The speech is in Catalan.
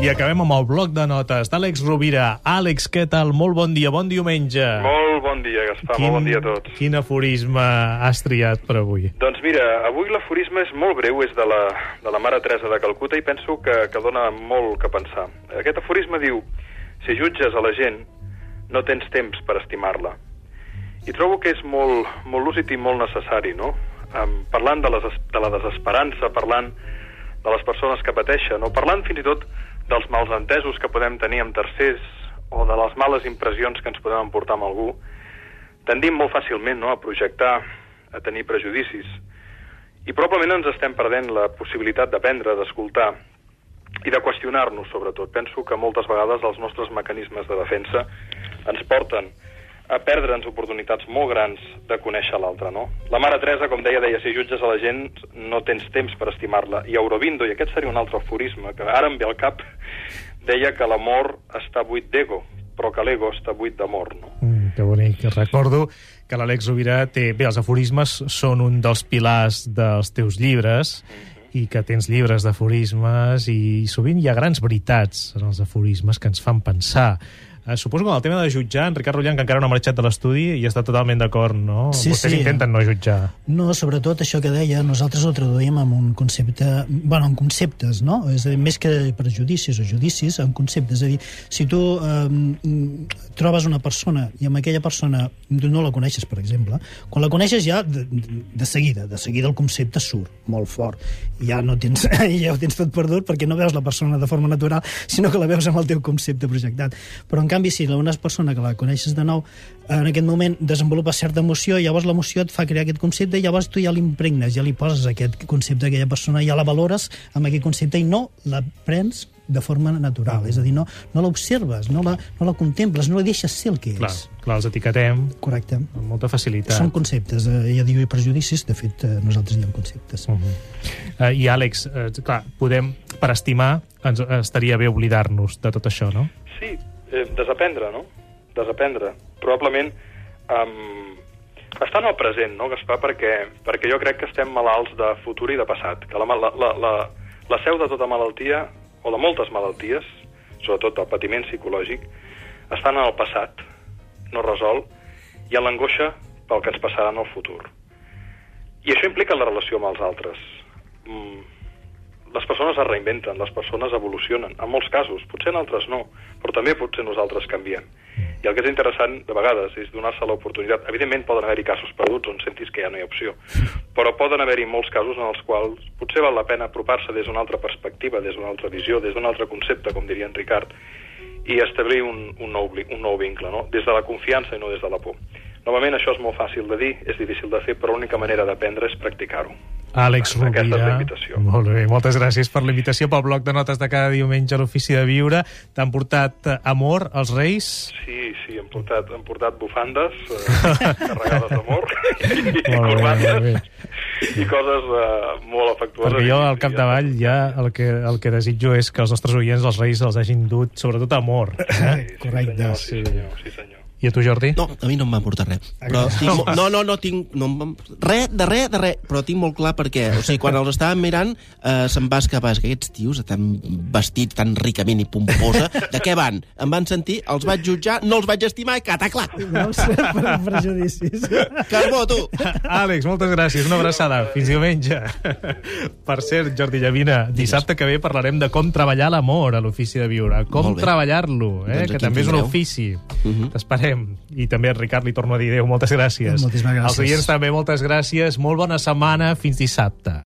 I acabem amb el bloc de notes d'Àlex Rovira. Àlex, què tal? Molt bon dia, bon diumenge. Molt bon dia, Gaspar, molt bon dia a tots. Quin aforisme has triat per avui? Doncs mira, avui l'aforisme és molt breu, és de la, de la mare Teresa de Calcuta i penso que, que dona molt que pensar. Aquest aforisme diu, si jutges a la gent, no tens temps per estimar-la. I trobo que és molt, molt lúcid i molt necessari, no? Um, parlant de, les, de la desesperança, parlant de les persones que pateixen, o parlant fins i tot dels mals entesos que podem tenir amb tercers o de les males impressions que ens podem emportar amb algú, tendim molt fàcilment no, a projectar, a tenir prejudicis. I probablement ens estem perdent la possibilitat d'aprendre, d'escoltar i de qüestionar-nos, sobretot. Penso que moltes vegades els nostres mecanismes de defensa ens porten a perdre'ns oportunitats molt grans de conèixer l'altre, no? La mare Teresa, com deia, deia, si jutges a la gent no tens temps per estimar-la. I Aurobindo, i aquest seria un altre aforisme, que ara em ve al cap, deia que l'amor està buit d'ego, però que l'ego està buit d'amor, no? Mm, que bonic. Recordo que l'Àlex Rovira té... Bé, els aforismes són un dels pilars dels teus llibres, mm -hmm. i que tens llibres d'aforismes i sovint hi ha grans veritats en els aforismes que ens fan pensar. Uh, suposo que el tema de jutjar, en Ricard Rullan, que encara no ha marxat de l'estudi, i està totalment d'acord, no? Sí, Vostès sí. intenten no jutjar. No, sobretot això que deia, nosaltres ho traduïm en un concepte... bueno, en conceptes, no? És a dir, més que prejudicis o judicis, en conceptes. És a dir, si tu eh, trobes una persona i amb aquella persona no la coneixes, per exemple, quan la coneixes ja de, de seguida, de seguida el concepte surt molt fort. Ja no tens, ja ho tens tot perdut perquè no veus la persona de forma natural, sinó que la veus amb el teu concepte projectat. Però en canvi, si una persona que la coneixes de nou, en aquest moment desenvolupa certa emoció, i llavors l'emoció et fa crear aquest concepte, i llavors tu ja l'impregnes, ja li poses aquest concepte a aquella persona, ja la valores amb aquest concepte i no la prens de forma natural, és a dir, no, no l'observes, no, la, no la contemples, no la deixes ser el que Clar, és. clar, els etiquetem Correcte. amb molta facilitat. Són conceptes, eh, ella diu prejudicis, de fet eh, nosaltres diem conceptes. Uh -huh. uh, I Àlex, uh, clar, podem, per estimar, ens, estaria bé oblidar-nos de tot això, no? Sí, eh, desaprendre, no? Desaprendre. Probablement um, estar en el present, no, Gaspar? Perquè, perquè jo crec que estem malalts de futur i de passat. Que la, la, la, la, la seu de tota malaltia, o de moltes malalties, sobretot del patiment psicològic, estan en el passat, no resol, i en l'angoixa pel que ens passarà en el futur. I això implica la relació amb els altres. Mm, les persones es reinventen, les persones evolucionen, en molts casos, potser en altres no, però també potser nosaltres canviem. I el que és interessant, de vegades, és donar-se l'oportunitat. Evidentment poden haver-hi casos perduts on sentis que ja no hi ha opció, però poden haver-hi molts casos en els quals potser val la pena apropar-se des d'una altra perspectiva, des d'una altra visió, des d'un altre concepte, com diria en Ricard, i establir un, un, nou, un nou vincle, no? des de la confiança i no des de la por. Novament, això és molt fàcil de dir, és difícil de fer, però l'única manera d'aprendre és practicar-ho. Àlex Rovira, molt bé, moltes gràcies per la invitació pel bloc de notes de cada diumenge a l'Ofici de Viure. T'han portat eh, amor als Reis? Sí, sí, hem portat, hem portat bufandes eh, carregades d'amor i, corbates i coses eh, molt afectuoses. Perquè jo al capdavall ja el que, el que desitjo és que els nostres oients, els Reis, els hagin dut sobretot amor. Sí, Eh? sí, Correcte. senyor, sí, senyor, sí, senyor. I a tu, Jordi? No, a mi no em va portar res. Però tinc, no, no, no tinc... No em res, de res, de res. Però tinc molt clar perquè, o sigui, quan els estàvem mirant, eh, se'm va escapar. És que aquests tios, tan vestits tan ricament i pomposa, de què van? Em van sentir, els vaig jutjar, no els vaig estimar i cataclac. Veus? per prejudicis. Carbó, tu! Àlex, moltes gràcies. Una abraçada. Fins diumenge. Per cert, Jordi Llavina, dissabte que ve parlarem de com treballar l'amor a l'ofici de viure. Com treballar-lo, eh? Doncs que també és un tindreu. Ofici. Mhm. T'esperem. I també a Ricard li torno a dir adéu. Moltes gràcies. Moltíssimes gràcies. Als oients també moltes gràcies. Molt bona setmana. Fins dissabte.